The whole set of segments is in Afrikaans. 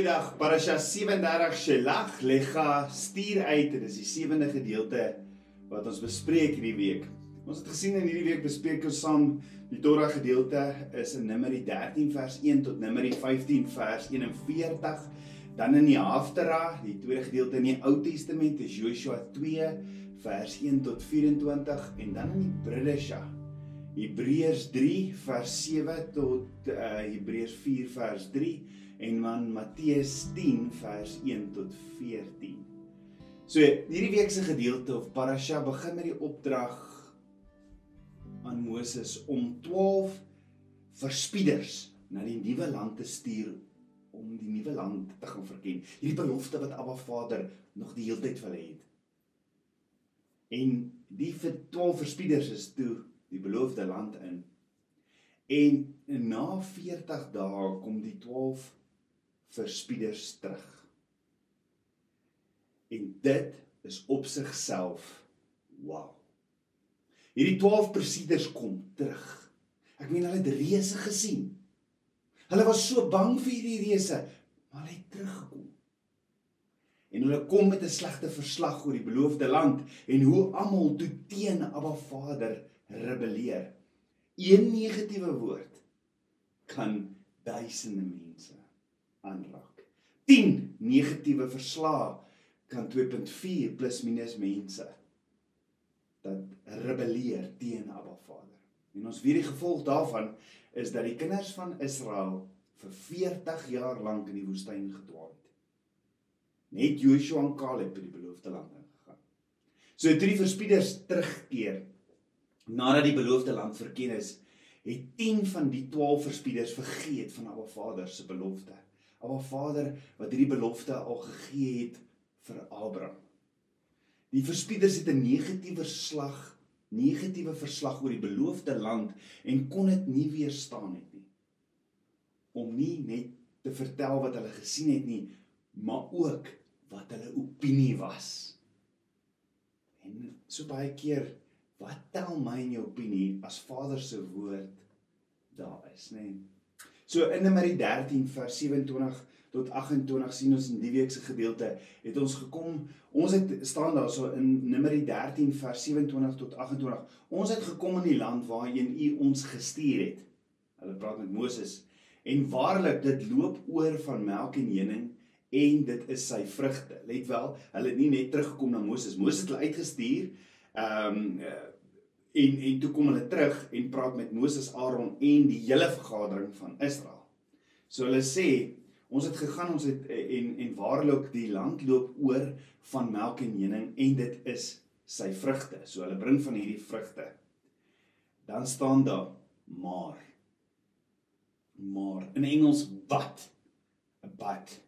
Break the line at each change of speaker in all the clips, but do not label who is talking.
Goeiedag, Parasha 37 Shelach Lecha stuur uit en dis die sewende gedeelte wat ons bespreek hierdie week. Ons het gesien in hierdie week bespreek ons saam die Torah gedeelte is in Numeri 13 vers 1 tot Numeri 15 vers 41. Dan in die Haftara, die tweede gedeelte in die Ou Testament is Joshua 2 vers 1 tot 24 en dan in die Bridesha Hebreërs 3 vers 7 tot uh, Hebreërs 4 vers 3 en dan Matteus 10 vers 1 tot 14. So hierdie week se gedeelte of parasha begin met die opdrag aan Moses om 12 verspieders na die nuwe land te stuur om die nuwe land te gaan verken. Hierdie belofte wat Abba Vader nog die hele tyd vir hulle het. En die vir 12 verspieders is toe die beloofde land in. En na 40 dae kom die 12 verspieders terug. En dit is op sigself wow. Hierdie 12 verspieders kom terug. Ek meen hulle het reëse gesien. Hulle was so bang vir hierdie reëse, maar hulle het teruggekom. En hulle kom met 'n slegte verslag oor die beloofde land en hoe almal toe teen Abba Vader rebelleer. Een negatiewe woord kan duisende mense aanraak. 10 negatiewe verslae kan 2.4 plus minus mense dat rebelleer teen Abba Vader. En ons weet die gevolg daarvan is dat die kinders van Israel vir 40 jaar lank in die woestyn gedwaal het. Net Joshua en Caleb het die beloofde land ingegaan. So drie verspieders terugkeer nadat die beloofde land verken is, het 10 van die 12 verspieders vergeet van Abba Vader se belofte. Abba Vader wat hierdie belofte al gegee het vir Abraham. Die verspieders het 'n negatiewe verslag, negatiewe verslag oor die beloofde land en kon dit nie weerstaan het nie. Om nie net te vertel wat hulle gesien het nie, maar ook wat hulle opinie was. En so baie keer, wat tel my in jou opinie as Vader se woord daar is, nê? Nee? So in Numeri 13 vers 27 tot 28 sien ons in die week se gedeelte het ons gekom ons het staan daar so in Numeri 13 vers 27 tot 28 ons het gekom in die land waarheen u ons gestuur het. Hulle praat met Moses en waarlik dit loop oor van melk en honing en dit is sy vrugte. Let wel hulle het nie net teruggekom na Moses Moses het hulle uitgestuur ehm um, En en toe kom hulle terug en praat met Moses, Aaron en die hele vergadering van Israel. So hulle sê, ons het gegaan, ons het en en waarlik die land loop oor van melk en honing en dit is sy vrugte. So hulle bring van hierdie vrugte. Dan staan daar maar maar in Engels but 'n but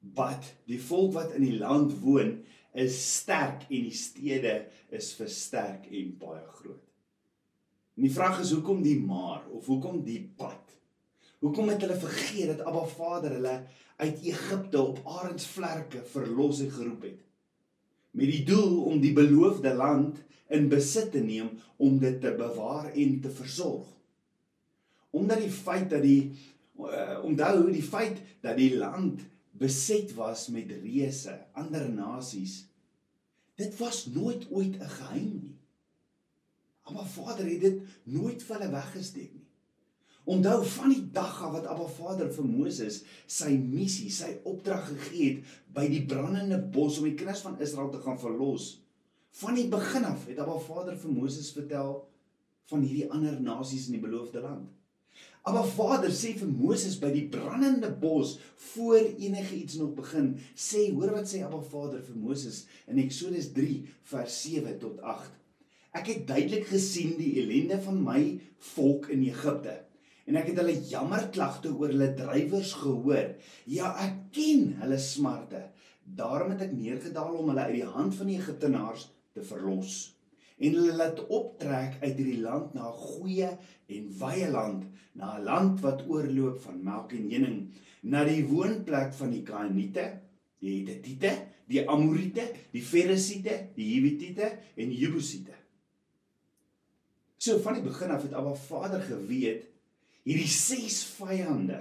but die volk wat in die land woon is sterk en die stede is versterk en baie groot. En die vraag is hoekom die maar of hoekom die pad? Hoekom het hulle vergeet dat Abba Vader hulle uit Egipte op arendsvlerke verlos en geroep het? Met die doel om die beloofde land in besit te neem om dit te bewaar en te versorg. Omdat die feit dat die uh, onthou die feit dat die land beset was met reëse, ander nasies. Dit was nooit ooit 'n geheim nie. Abba Vader het dit nooit vir hulle weggesteek nie. Onthou van die dag af wat Abba Vader vir Moses sy missie, sy opdrag gegee het by die brandende bos om die kinders van Israel te gaan verlos. Van die begin af het Abba Vader vir Moses vertel van hierdie ander nasies in die beloofde land. Maar Vader sê vir Moses by die brandende bos voor enige iets nog begin, sê hoor wat sê Abba Vader vir Moses in Eksodus 3 vers 7 tot 8. Ek het duidelik gesien die ellende van my volk in Egipte en ek het hulle jammerklagte oor hulle drywers gehoor. Ja, ek ken hulle smarte. Daarom het ek neergedaal om hulle uit die hand van die Egiptenaars te verlos en hulle laat optrek uit hierdie land na 'n goeie en wye land, na 'n land wat oorloop van melk en honing, na die woonplek van die Kanaaniete, die Hittite, die Amorite, die Ferisiete, die Hiwitiete en die Jebusiete. So van die begin af het Abba Vader geweet hierdie ses vyande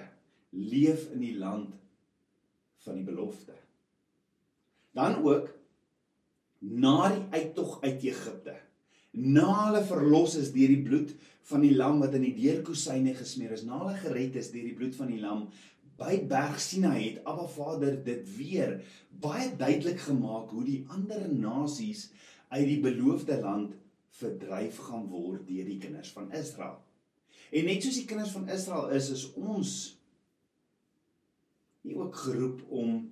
leef in die land van die belofte. Dan ook na die uittog uit Egipte. Na hulle verlos is deur die bloed van die lam wat in die deurkusyne gesmeer is, na hulle gered is deur die bloed van die lam by Berg Sinai het Abba Vader dit weer baie duidelik gemaak hoe die ander nasies uit die beloofde land verdryf gaan word deur die kinders van Israel. En net soos die kinders van Israel is, is ons nie ook geroep om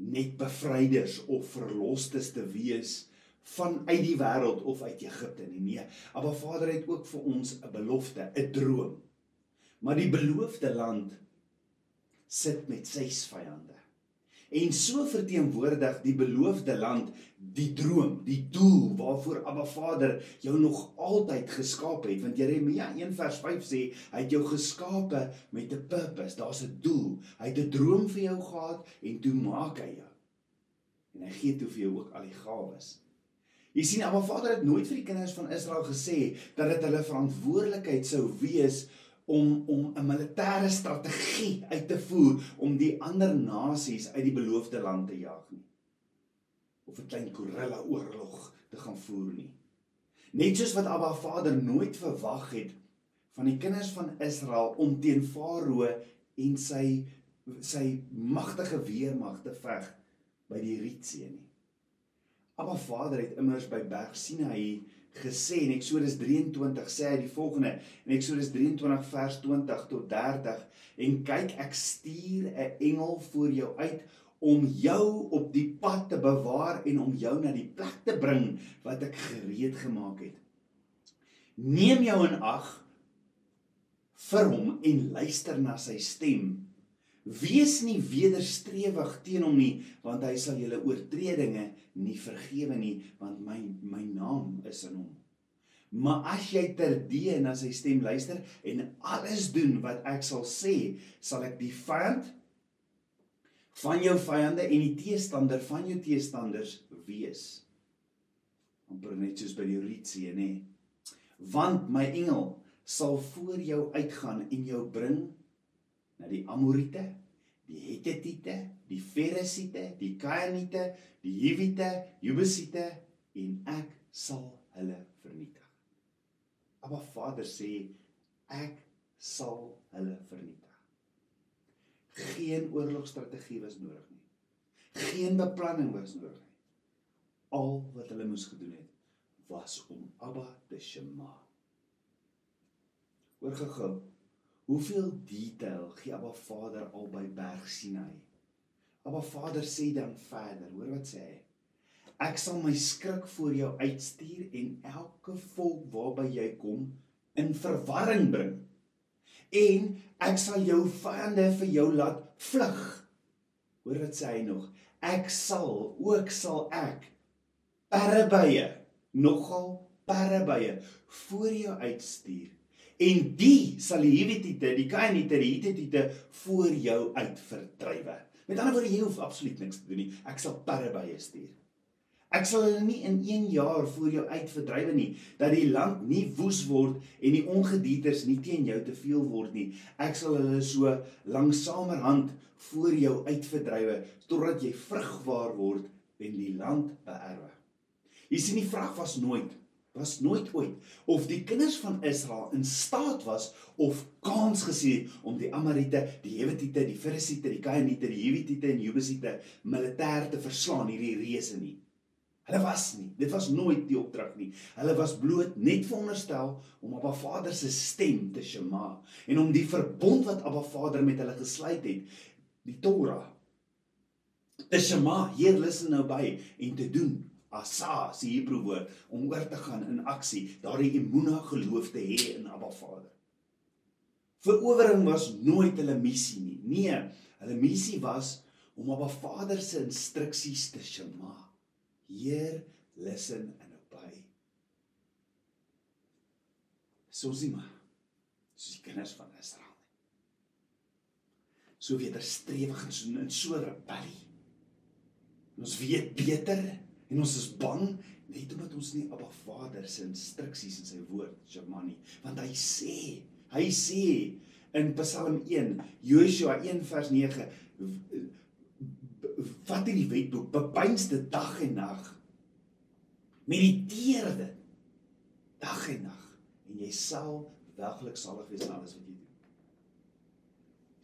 net bevryders of verlosters te wees vanuit die wêreld of uit Egipte nie. Nee, maar Vader het ook vir ons 'n belofte, 'n droom. Maar die beloofde land sit met ses vyande. En so verteenwoordig die beloofde land die droom, die doel waarvoor Abba Vader jou nog altyd geskaap het. Want Jeremia 1 vers 5 sê hy het jou geskape met 'n purpose. Daar's 'n doel. Hy het 'n droom vir jou gehad en toe maak hy jou. En hy gee toe vir jou ook al die gawes. Jy sien Abba Vader het nooit vir die kinders van Israel gesê dat dit hulle verantwoordelikheid sou wees om om 'n militêre strategie uit te voer om die ander nasies uit die beloofde land te jaag nie. Of 'n klein gorilla oorlog te gaan voer nie. Net soos wat Abba Vader nooit verwag het van die kinders van Israel om teen Farao en sy sy magtige weermag te veg by die Rietsee nie. Abba Vader het immers by Berg Sinaï gesê in Eksodus 23 sê hy die volgende in Eksodus 23 vers 20 tot 30 en kyk ek stuur 'n engel voor jou uit om jou op die pad te bewaar en om jou na die plek te bring wat ek gereed gemaak het. Neem jou in ag vir hom en luister na sy stem. Wees nie wederstrewig teen hom nie, want hy sal julle oortredinge nie vergewe nie, want my my naam is in hom. Maar as jy terdee na sy stem luister en alles doen wat ek sal sê, sal ek die vyand van jou vyande en die teestander van jou teestanders wees. amper net soos by die Rietsee, nê. Want my engel sal voor jou uitgaan en jou bring na die Amorite, die Hettite, die Feresiete, die Kanaaniete, die Hiwite, Jebusiete en ek sal hulle vernietig. Maar Vader sê ek sal hulle vernietig. Geen oorlogstrategie was nodig nie. Geen beplanning was nodig nie. Al wat hulle moes gedoen het was om Abba te shema. Hoor gehou Hoeveel detail gee Abba Vader al by Berg Sinai? Abba Vader sê dan verder, hoor wat sê hy? Ek sal my skrik voor jou uitstuur en elke volk waarby jy kom in verwarring bring. En ek sal jou vyande vir jou laat vlug. Hoor wat sê hy nog? Ek sal ook sal ek parabye, nogal parabye voor jou uitstuur en die sal die Hiwitite, die Kanaaniete, die Hittite voor jou uit verdrywe. Met ander woorde, jy hoef absoluut niks te doen nie. Ek sal perre by jou stuur. Ek sal hulle nie in 1 jaar voor jou uit verdrywe nie, dat die land nie woes word en die ongedieters nie teen jou te veel word nie. Ek sal hulle so langsamerhand voor jou uit verdrywe totdat jy vrugbaar word en die land beerwe. Jy sien die vraag was nooit was nooit ooit of die kinders van Israel in staat was of kans gesien om die Amorite, die Hewitiete, die Ferisiete, die Kanaaniete, die Hiwitiete en Jebusiete militêr te verslaan hierdie reëse nie. Hulle was nie. Dit was nooit die opdrag nie. Hulle was bloot net veronderstel om Abba Vader se stem te shema en om die verbond wat Abba Vader met hulle gesluit het, die Torah te shema, hier luister nou by en te doen asa se Hebreë woord om oor te gaan in aksie, daardie emuna geloof te hê in Abba Vader. Verowering was nooit hulle missie nie. Nee, hulle missie was om Abba Vader se instruksies te shema. Heer, listen and obey. Sosima. Soos die kinders van Israel. So wederstrewig en so in so rebellie. Ons weet beter En ons is bang net omdat ons nie Abba Vader se instruksies in sy woord Jamani, want hy sê, hy sê in Psalm 1, Joshua 1 vers 9, vat hierdie wetboek, bepeins dit dag en nag. Mediteer dit dag en nag en jy sal werklik salig wees in alles wat jy doen.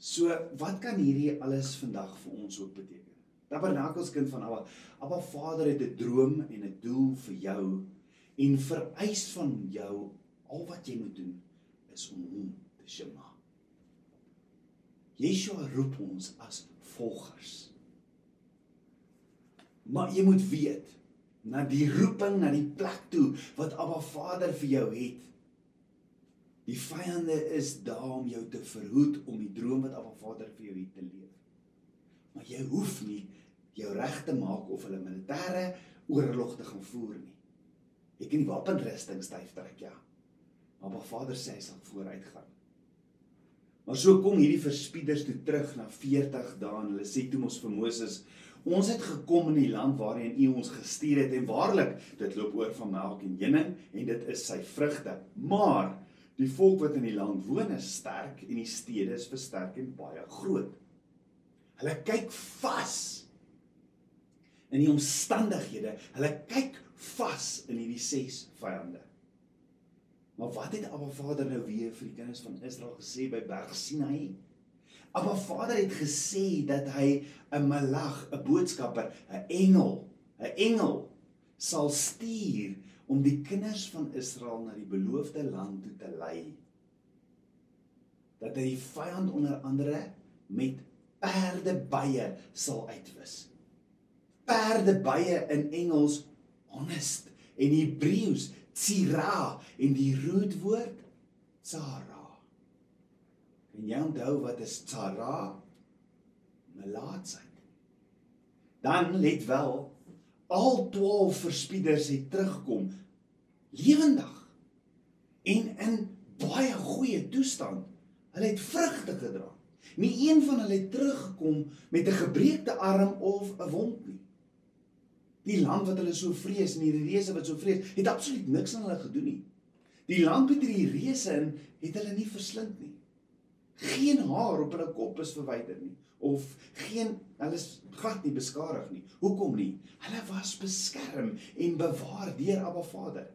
So, wat kan hierdie alles vandag vir ons ook beteken? Tabernakels kind van Abba. Abba Vader het 'n droom en 'n doel vir jou en vereis van jou al wat jy moet doen is om hom te sjema. Yeshua roep ons as volgers. Maar jy moet weet, na die roeping na die plek toe wat Abba Vader vir jou het. Die vyande is daar om jou te verhoed om die droom wat Abba Vader vir jou het te leef. Maar jy hoef nie jou reg te maak of hulle militêre oorlog te gaan voer nie. Jy kan die wapenrusting styf trek, ja. Maar Abba Vader sê hy sal vooruit gaan. Maar so kom hierdie verspieders toe terug na 40 dae en hulle sê toe mos vir Moses Ons het gekom in die land waarheen U ons gestuur het en waarlik dit loop oor van melk en honing en dit is sy vrugte. Maar die volk wat in die land woon is sterk en die stede is versterk en baie groot. Hulle kyk vas in die omstandighede. Hulle kyk vas in hierdie ses vyande. Maar wat het Abba Vader nou weer vir die kinders van Israel gesê by Berg Sinai? Abba Vader het gesê dat hy 'n malag, 'n boodskapper, 'n engel, 'n engel sal stuur om die kinders van Israel na die beloofde land toe te lei. Dat hy die vyand onder andere met perdebye sal uitwis. Perdebye in Engels honest en Hebreëus tsira en die roetwoord tsara. En jy onthou wat is tsara? Melaatsheid. Dan let wel al 12 verspieders het terugkom lewendig en in baie goeie toestand. Hulle het vrugte gedra. Nie een van hulle het teruggekom met 'n gebreekte arm of 'n wond nie. Die land wat hulle so vrees en die reëse wat so vrees, het absoluut niks aan hulle gedoen nie. Die land met hierdie reëse in het hulle nie verslind nie geen haar op hulle kop is verwyder nie of geen hulle is glad nie beskadig nie. Hoekom nie? Hulle was beskerm en bewaar deur Abba Vader.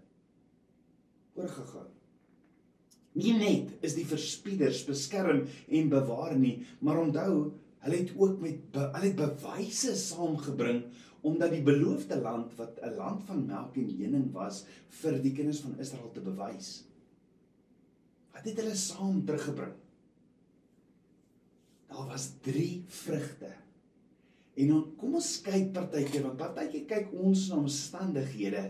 Oorgegaan. Nie net is die verspieders beskerm en bewaar nie, maar onthou, hulle het ook met hulle het bewyse saamgebring omdat die beloofde land wat 'n land van melk en honing was vir die kinders van Israel te bewys. Wat het hulle saam teruggebring? Daar was 3 vrugte. En dan kom ons kyk partykeer want partykeer kyk ons na omstandighede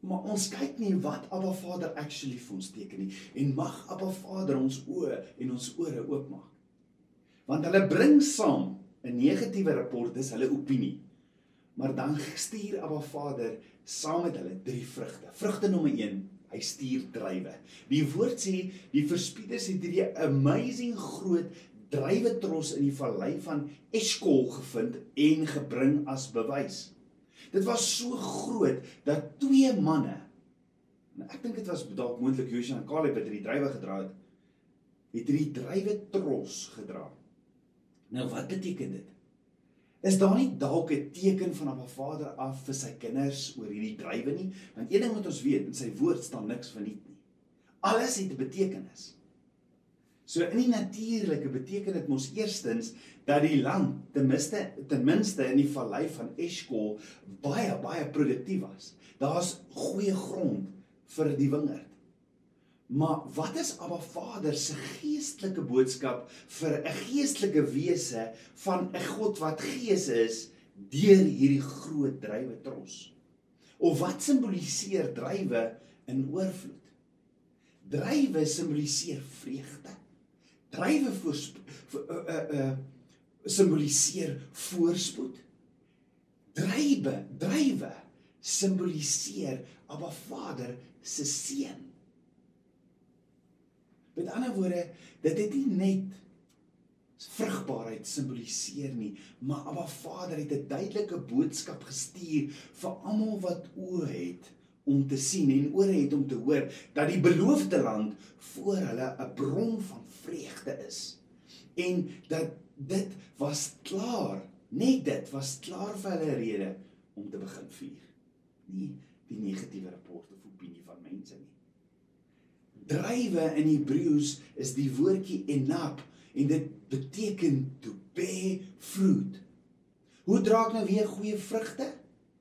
maar ons kyk nie wat Abba Vader actually vir ons teken nie en mag Abba Vader ons oë en ons ore oopmaak. Want hulle bring saam 'n negatiewe rapport, dis hulle opinie. Maar dan stuur Abba Vader saam met hulle drie vrugte. Vrugte nommer 1 hy stuur drywe. Die woord sê die verspieders het hierdie amazing groot drywe tros in die vallei van Eskol gevind en gebring as bewys. Dit was so groot dat twee manne en ek dink dit was dalk moontlik Joshua en Caleb wat hierdie drywe gedra het, het hierdie drywe tros gedra. Nou wat beteken dit? Is daar nie dalk 'n teken van 'n Vader af vir sy kinders oor hierdie drywe nie? Want een ding moet ons weet, in sy woord staan niks verniet nie. Alles het 'n betekenis. So in die natuurlike beteken dit mos eerstens dat die land ten minste ten minste in die vallei van Eshkol baie baie produktief was. Daar's goeie grond vir die wingerd. Maar wat is Abba Vader se geestelike boodskap vir 'n geestelike wese van 'n God wat gees is deur hierdie groot drywe tros? Of wat simboliseer drywe in oorvloed? Drywe simboliseer vreugde. Drywe voor uh uh uh simboliseer voorspoed. Drywe, drywe simboliseer Abba Vader se seën. Met ander woorde, dit het nie net vrugbaarheid simboliseer nie, maar Abba Vader het 'n duidelike boodskap gestuur vir almal wat oë het om te sien en ore het om te hoor dat die beloofde land voor hulle 'n bron van vreugde is. En dat dit was klaar Net dit was klaar vir hulle rede om te begin vier. Nie die negatiewe rapport of opinie van mense nie. Drywe in Hebreëus is die woordjie enap en dit beteken to bear fruit. Hoe dra ek nou weer goeie vrugte?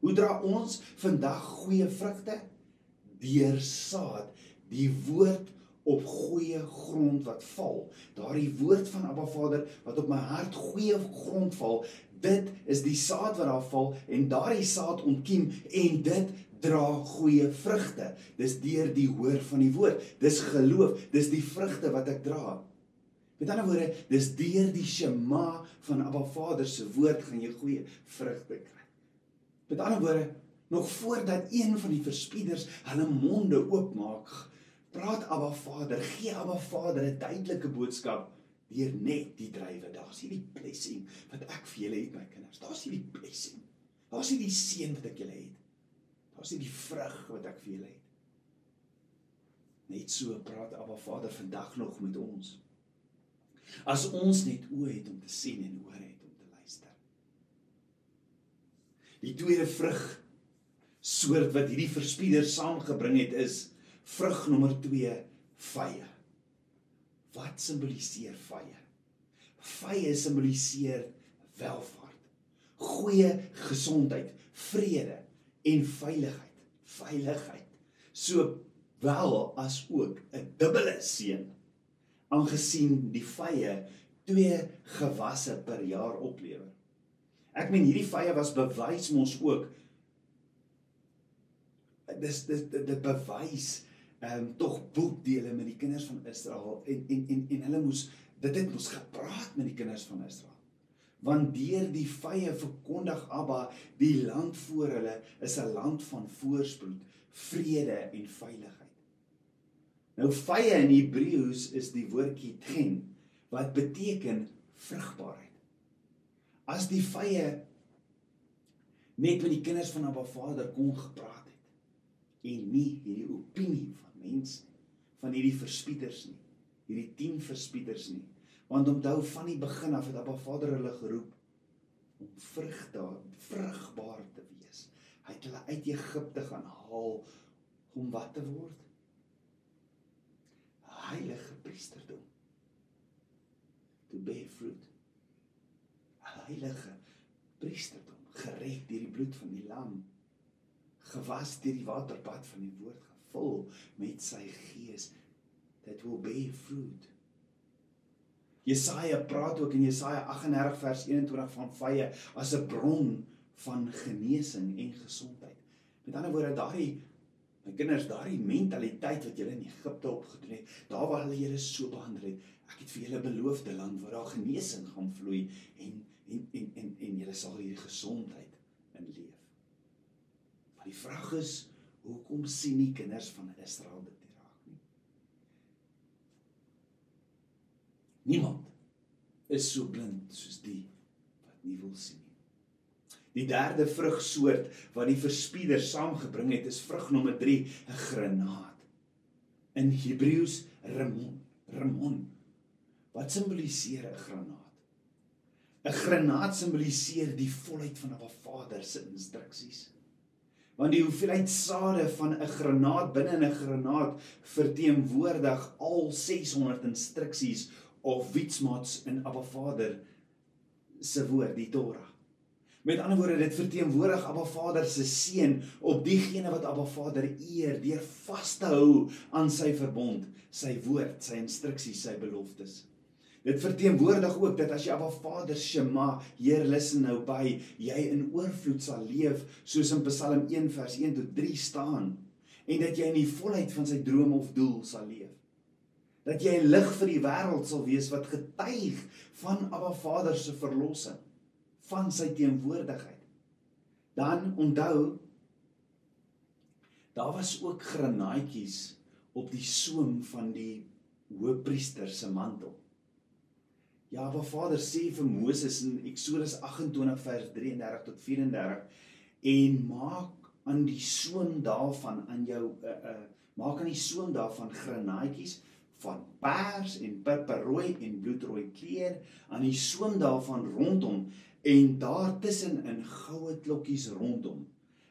Hoe dra ons vandag goeie vrugte? Deur saad, die woord op goeie grond wat val. Daardie woord van Abba Vader wat op my hart goeie grond val, dit is die saad wat daar val en daardie saad ontkiem en dit dra goeie vrugte. Dis deur die hoor van die woord. Dis geloof, dis die vrugte wat ek dra. Met ander woorde, dis deur die Shema van Abba Vader se woord gaan jy goeie vrugte kry. Met ander woorde, nog voordat een van die verspieders hulle monde oopmaak, praat Abba Vader, gee Abba Vader 'n duidelike boodskap deur net die drywe. Daar's hierdie blessing wat ek vir julle het my kinders. Daar's hierdie blessing. Daar's hierdie seën wat ek julle het. Daar's hierdie vrug wat ek vir julle het. Net so praat Abba Vader vandag nog met ons. As ons net oë het om te sien en ore het om te luister. Die tweede vrug soort wat hierdie verspieder saamgebring het is Vrug nommer 2: vye. Wat simboliseer vye? Vye simboliseer welvaart, goeie gesondheid, vrede en veiligheid. Veiligheid. Sowel as ook 'n dubbele seën. Aangesien die vye twee gewasse per jaar oplewer. Ek meen hierdie vye was bewys mos ook dis dis dit bewys ehm um, tog boekdele met die kinders van Israel en en en en hulle moes dit het moes gepraat met die kinders van Israel. Want deur die vye verkondig Abba die land voor hulle is 'n land van voorspoed, vrede en veiligheid. Nou vye in Hebreëus is die woordjie ten wat beteken vrugbaarheid. As die vye net met die kinders van Abba Vader kon gepraat het en nie hierdie opinie van mens nie, van hierdie verspieters nie, hierdie 10 verspieters nie. Want onthou van die begin af het Abba Vader hulle geroep om vrugbaar, vrugbaar te wees. Hy het hulle uit Egipte gaan haal om wat te word? Heilige priesterdom. To bear fruit. Heilige priesterdom, gered deur die bloed van die lam, gewas deur die waterbad van die woord vul met sy gees that will bear fruit. Jesaja praat ook in Jesaja 38 vers 21 van vye as 'n bron van genesing en gesondheid. Met ander woorde daardie my kinders daardie mentaliteit wat julle in Egipte opgedoen het, daar waar hulle julle so behandel het, ek het vir julle beloofde land waar daar genesing gaan vloei en en en en en julle sal hierdie gesondheid in leef. Maar die vraag is Hoekom sien nie kinders van Israel dit nie raak nie? Niemand is so blind soos die wat nie wil sien nie. Die derde vrugsoort wat die verspieder saamgebring het, is vrug nommer 3, 'n granaat. In Hebreëus rimon, rimon. Wat simboliseer 'n granaat? 'n Granaat simboliseer die volheid van 'n Vader se instruksies want die hoeveelheid sade van 'n granaat binne 'n granaat verteenwoordig al 600 instruksies of wietsmats in Abba Vader se woord die Torah. Met ander woorde dit verteenwoordig Abba Vader se seën op diegene wat Abba Vader eer deur vas te hou aan sy verbond, sy woord, sy instruksies, sy beloftes. Dit verteenwoordig ook dat as jy Abba Vader Shema, Heer luister nou by, jy in oorvloed sal leef soos in Psalm 1 vers 1 tot 3 staan en dat jy in die volheid van sy droom of doel sal leef. Dat jy 'n lig vir die wêreld sal wees wat getuig van Abba Vader se verlossing, van sy teenwoordigheid. Dan onthou daar was ook granaatjies op die soem van die hoëpriester se mantel. Ja, wat Vader sê vir Moses in Eksodus 28 vers 33 tot 34 en maak aan die soem daarvan aan jou uh, uh maak aan die soem daarvan granaatjies van pers en purperrooi en bloedrooi kleur aan die soem daarvan rondom En daar tussen in goue klokkies rondom,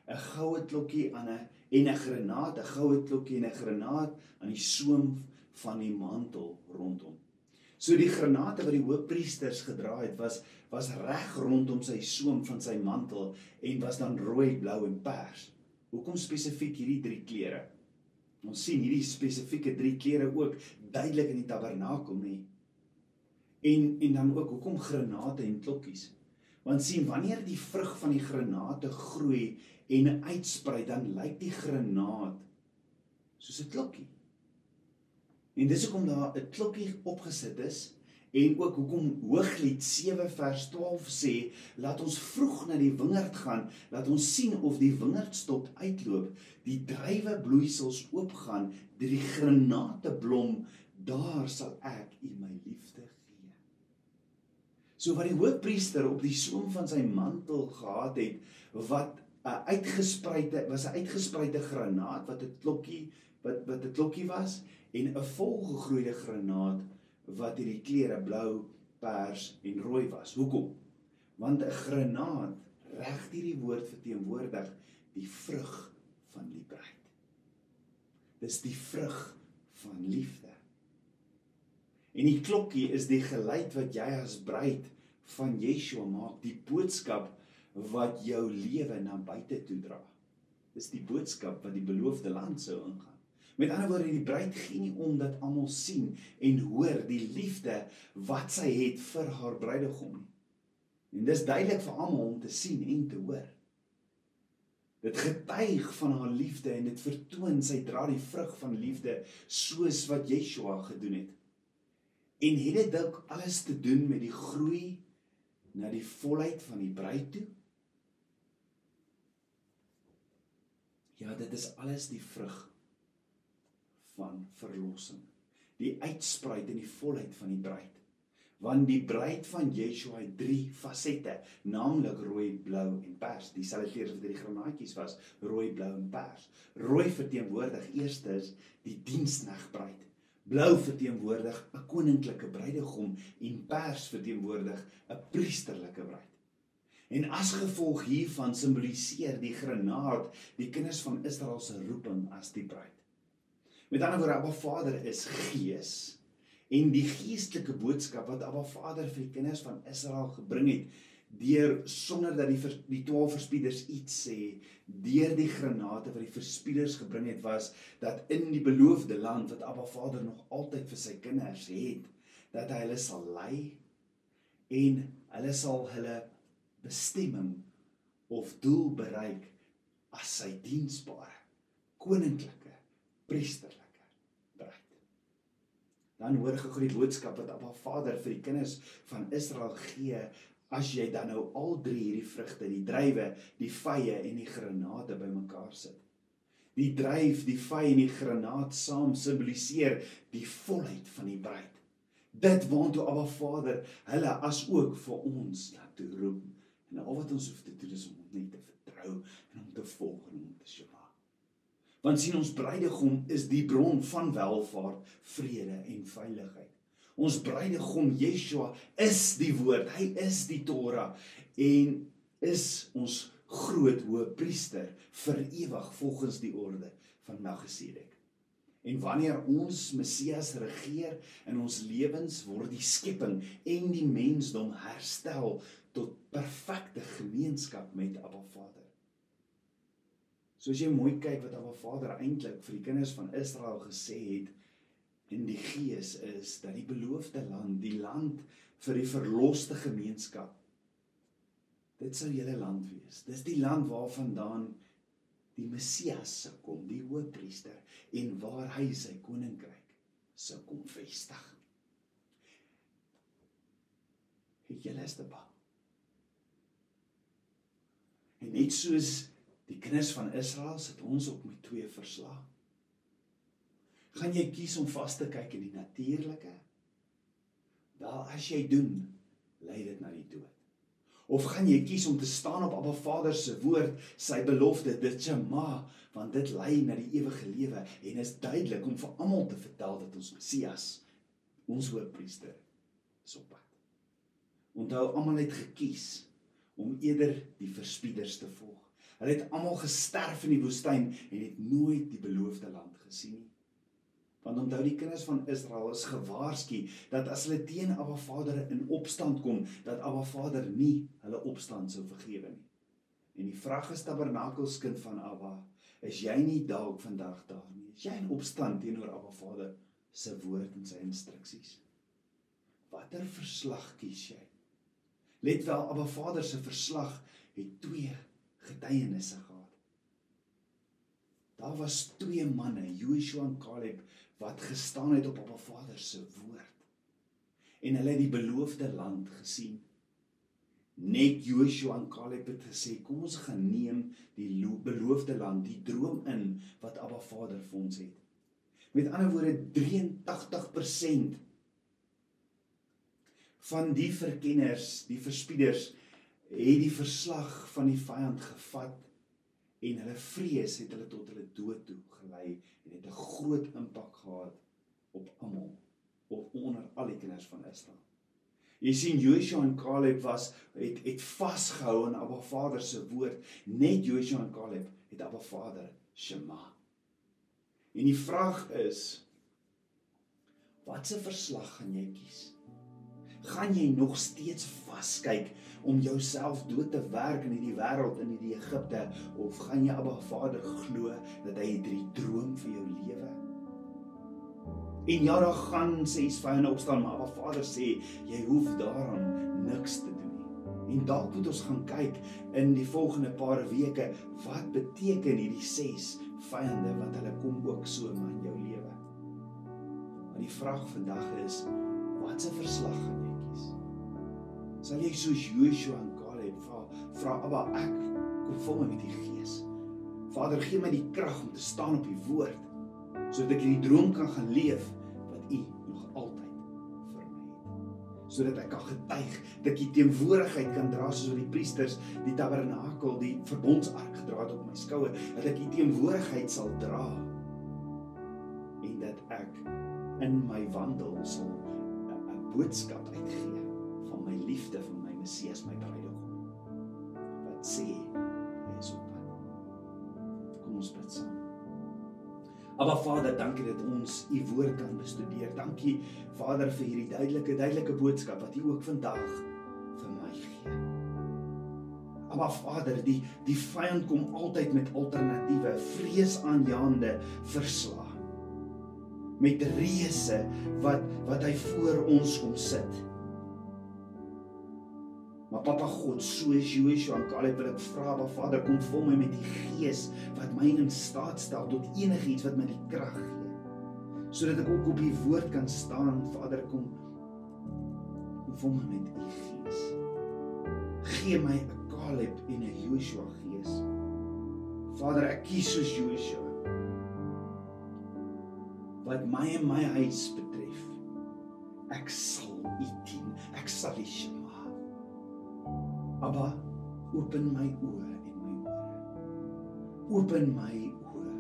'n goue klokkie aan 'n en 'n granaat, 'n goue klokkie en 'n granaat aan die soem van die mantel rondom. So die granate wat die hoofpriesters gedra het was was reg rondom sy soem van sy mantel en was dan rooi, blou en pers. Hoekom spesifiek hierdie drie kleure? Ons sien hierdie spesifieke drie kleure ook duidelik in die tabernakel nie. En en dan ook hoekom granate en klokkies? Want sien wanneer die vrug van die granate groei en uitsprei, dan lyk die granaat soos 'n klokkie. En dis hoekom daar 'n klokkie opgesit is En ook hoekom Hooglied 7 vers 12 sê, laat ons vroeg na die wingerd gaan, laat ons sien of die wingerdstok uitloop, die druiwe bloeisels oopgaan, die granate blom, daar sal ek u my liefde gee. So wat die hoofpriester op die soem van sy mantel gehad het, wat 'n uitgespreide was 'n uitgespreide granaat wat 'n klokkie wat wat 'n klokkie was en 'n volgegroeide granaat wat hierdie kleure blou, pers en rooi was. Hoekom? Want 'n granaat reg hierdie woord verteenwoordig die vrug van bruid. Dis die vrug van liefde. En die klokkie is die geluid wat jy as bruid van Yeshua maak, die boodskap wat jou lewe na buite toe dra. Dis die boodskap wat die beloofde land sou ingaan. Met ander woorde, die bruid gee nie om dat almal sien en hoor die liefde wat sy het vir haar bruidegom nie. En dis duidelik vir almal om te sien en te hoor. Dit getuig van haar liefde en dit vertoon sy dra die vrug van liefde soos wat Yeshua gedoen het. En het dit dalk alles te doen met die groei na die volheid van die bruid toe? Ja, dit is alles die vrug van verlossing. Die uitsprei in die volheid van die bruid. Want die bruid van Yeshua het drie fasette, naamlik rooi, blou en pers. Dieselfde kleur wat die granaatjies was, rooi, blou en pers. Rooi verteenwoordig eerstens die diensnegbruid. Blou verteenwoordig 'n koninklike bruidegom en pers verteenwoordig 'n priesterlike bruid. En as gevolg hiervan simboliseer die granaat die kinders van Israel se roeping as die bruid. Met ander woorde, Abba Vader is Gees en die geestelike boodskap wat Abba Vader vir die kinders van Israel gebring het deur sonder dat die die 12 verspieders iets sê deur die granate wat die verspieders gebring het was dat in die beloofde land wat Abba Vader nog altyd vir sy kinders het dat hy hulle sal lei en hulle sal hulle bestemming of doel bereik as sy diensbare koninklike priesterlike dan hoor gou die boodskap wat Abba Vader vir die kinders van Israel gee as jy dan nou al drie hierdie vrugte, die druiwe, die vye en die granate bymekaar sit. Die druif, die vy en die granaat saam simboliseer die volheid van die bruid. Dit waantoe Abba Vader hulle as ook vir ons laat roep. En al wat ons hoef te doen is om net te vertrou en om te volg en om te sjou. Want sien ons bruidegom is die bron van welvaart, vrede en veiligheid. Ons bruidegom Yeshua is die woord. Hy is die Torah en is ons groot hoëpriester vir ewig volgens die orde van Melchisedek. En wanneer ons Messias regeer in ons lewens word die skepping en die mensdom herstel tot perfekte gemeenskap met Abba Vader. So as jy mooi kyk wat Abba Vader eintlik vir die kinders van Israel gesê het in die gees is dat die beloofde land, die land vir die verloste gemeenskap dit sou julle land wees. Dis die land waarvandaan die Messias sou kom, die Hoëpriester en waar hy sy koninkryk sou kom vestig. Het julle is te bang. En net soos Die kinders van Israel sit ons op met twee verslae. Gaan jy kies om vas te kyk in die natuurlike? Wel, as jy doen, lei dit na die dood. Of gaan jy kies om te staan op Abba Vader se woord, sy belofte, dit Shema, want dit lei na die ewige lewe en is duidelik om vir almal te vertel dat ons Messias, ons hoofpriester, is op pad. Onthou almal het gekies eerder die verspieders te volg. Hulle het almal gesterf in die woestyn en het nooit die beloofde land gesien nie. Want onthou die kinders van Israel is gewaarsku dat as hulle teen Abba Vader in opstand kom, dat Abba Vader nie hulle opstand sou vergewe nie. En die vraag is tabernakelskind van Abba, is jy nie dalk vandag daar nie? Is jy in opstand teenoor Abba Vader se woord en sy instruksies? Watter verslag kies jy? Let wel, Abba Vader se verslag het twee getuienisse gehad. Daar was twee manne, Joshua en Caleb, wat gestaan het op Abba Vader se woord. En hulle het die beloofde land gesien. Net Joshua en Caleb het gesê, kom ons gaan neem die beloofde land, die droom in wat Abba Vader vir ons het. Met ander woorde 83% van die verkenners, die verspieders het die verslag van die vyand gevat en hulle vrees het hulle tot hulle dood toe gelei en het 'n groot impak gehad op almal op onder al die kinders van Israel. Jy sien Joshua en Caleb was het het vasgehou aan Abba Vader se woord. Net Joshua en Caleb het Abba Vader Shema. En die vraag is watse verslag gaan jy kies? Gaan jy nog steeds vaskyk om jouself dood te werk in hierdie wêreld in hierdie Egipte of gaan jy Abba Vader glo dat hy het 'n droom vir jou lewe? En ja, daar gaan sê is vyande opstaan, maar Abba Vader sê jy hoef daaraan niks te doen nie. En dalk moet ons gaan kyk in die volgende paar weke wat beteken hierdie ses vyande wat hulle kom ook so in jou lewe. Maar die vraag vandag is watse verslag gaan? Sal jy soos Joshua en Caleb vra, vra Abba ek kom vul my met die Gees. Vader, gee my die krag om te staan op u woord sodat ek hierdie droom kan gaan leef wat u nog altyd vir my het. Sodat ek kan getuig dat die teenwoordigheid kan dra soos wat die priesters die tabernakel, die verbondsark gedra het op my skouer, dat ek die teenwoordigheid sal dra en dat ek in my wandel sal 'n boodskap uitgee my liefde vir my Messias, my bruidegom. Wat sê hy is op pad. Kom ons bid saam. Aba Vader, dankie dat ons u woord kan bestudeer. Dankie Vader vir hierdie duidelike duidelike boodskap wat u ook vandag vir my gee. Aba Vader, die die vyand kom altyd met alternatiewe, vreesaanjaende verslae. Met reëse wat wat hy voor ons kom sit. Maar Papa God, soos Joshua en Caleb wil ek vra, Ba Vader, kom vul my met die Gees wat my in staat stel tot enigiets wat my die krag gee. Sodat ek ook op U woord kan staan, Vader, kom kom vul my met U Gees. Gee my 'n Caleb en 'n Joshua gees. Vader, ek kies soos Joshua. Wat my en my huis betref, ek sal U dien. Ek sal U sien. Abba, open my oë en my ore. Open my oë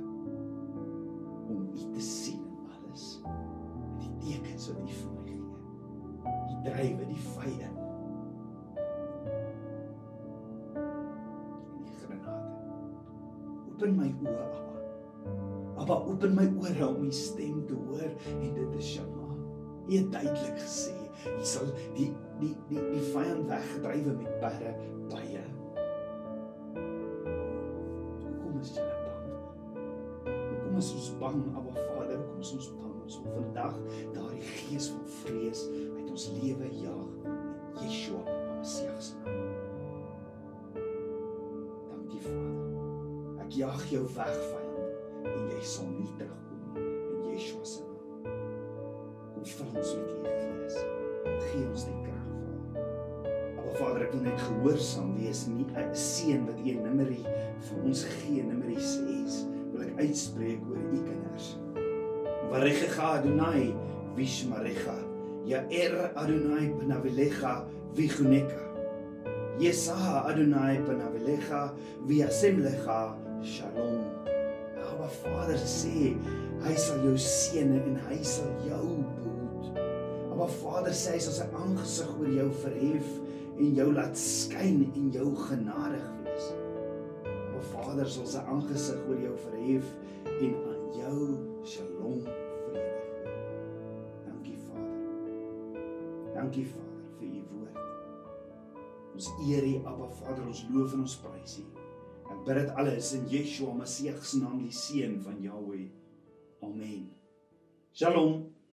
om U te sien in alles. In die tekens wat U vir my gee. Die drywe, die vye. En die granate. Open my oë, Abba. Abba, open my ore om U stem te hoor en dit te shama. U het duidelik gesê, U sal die die die die vyand weggedrywe met perde baie. Kom ons jy bang. Kom ons ons bang, Abba Vader, kom ons ons bang ons op vandag daardie gees van vrees uit ons lewe jaag in Yeshua Messie se naam. Dankie Vader. Ek jag jou weg vyand Wil net gehoorsaam wees en nie 'n seën wat U nimmerie vir ons gee, nimmerie 6, wil ek uitspreek oor U kinders. Varecha Adonai, Vishmarecha, Ya Er Adonai Benavelecha, Vichuneka. Yesa Adonai Benavelecha, Viasemlecha, Shalom. Maar Vader sê, hy sal jou seën en hy sal jou behoed. Maar Vader sê hy sal sy aangesig oor jou verhef en jou laat skyn en jou genadig wees. Maar Vader sal sy aangesig oor jou verhef en aan jou shalom vrede gee. Dankie Vader. Dankie Vader vir u woord. Ons eer U Abba Vader, ons loof en ons prys U. Ek bid dit alles in Yeshua Messie se naam, die seun van Jahweh. Amen. Shalom.